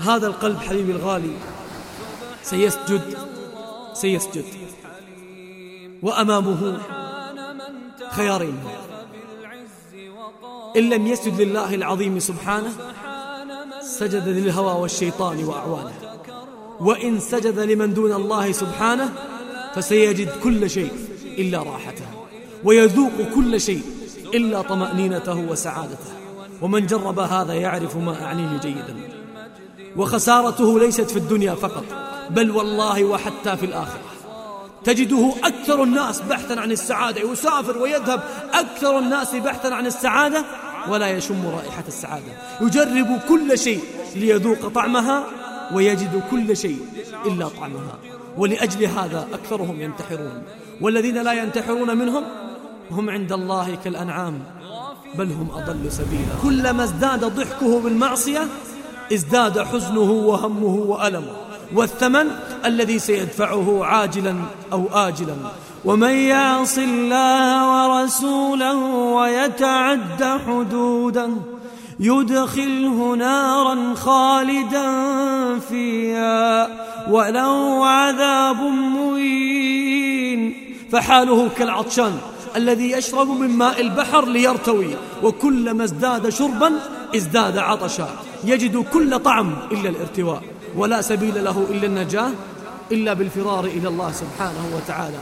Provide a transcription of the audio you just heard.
هذا القلب حبيبي الغالي. سيسجد سيسجد. وأمامه خيارين إن. لم يسجد لله العظيم سبحانه سجد للهوى والشيطان وأعوانه. وإن سجد لمن دون الله سبحانه فسيجد كل شيء إلا راحته. ويذوق كل شيء إلا طمأنينته وسعادته. ومن جرب هذا يعرف ما أعنيه جيدا. وخسارته ليست في الدنيا فقط بل والله وحتى في الآخرة. تجده أكثر الناس بحثا عن السعادة يسافر ويذهب أكثر الناس بحثا عن السعادة ولا يشم رائحة السعادة. يجرب كل شيء ليذوق طعمها ويجد كل شيء إلا طعمها. ولأجل هذا أكثرهم ينتحرون. والذين لا ينتحرون منهم هم عند الله كالأنعام بل هم أضل سبيلا. كلما ازداد ضحكه بالمعصية ازداد حزنه وهمه وألمه والثمن الذي سيدفعه عاجلا أو آجلا. ومن يعص الله ورسوله ويتعد حدودا يدخله نارا خالدا فيها وله عذاب مهين. فحاله كالعطشان الذي يشرب من ماء البحر ليرتوي وكلما ازداد شربا ازداد عطشا. يجد كل طعم إلا الارتواء ولا سبيل له إلا النجاة إلا بالفرار إلى الله سبحانه وتعالى.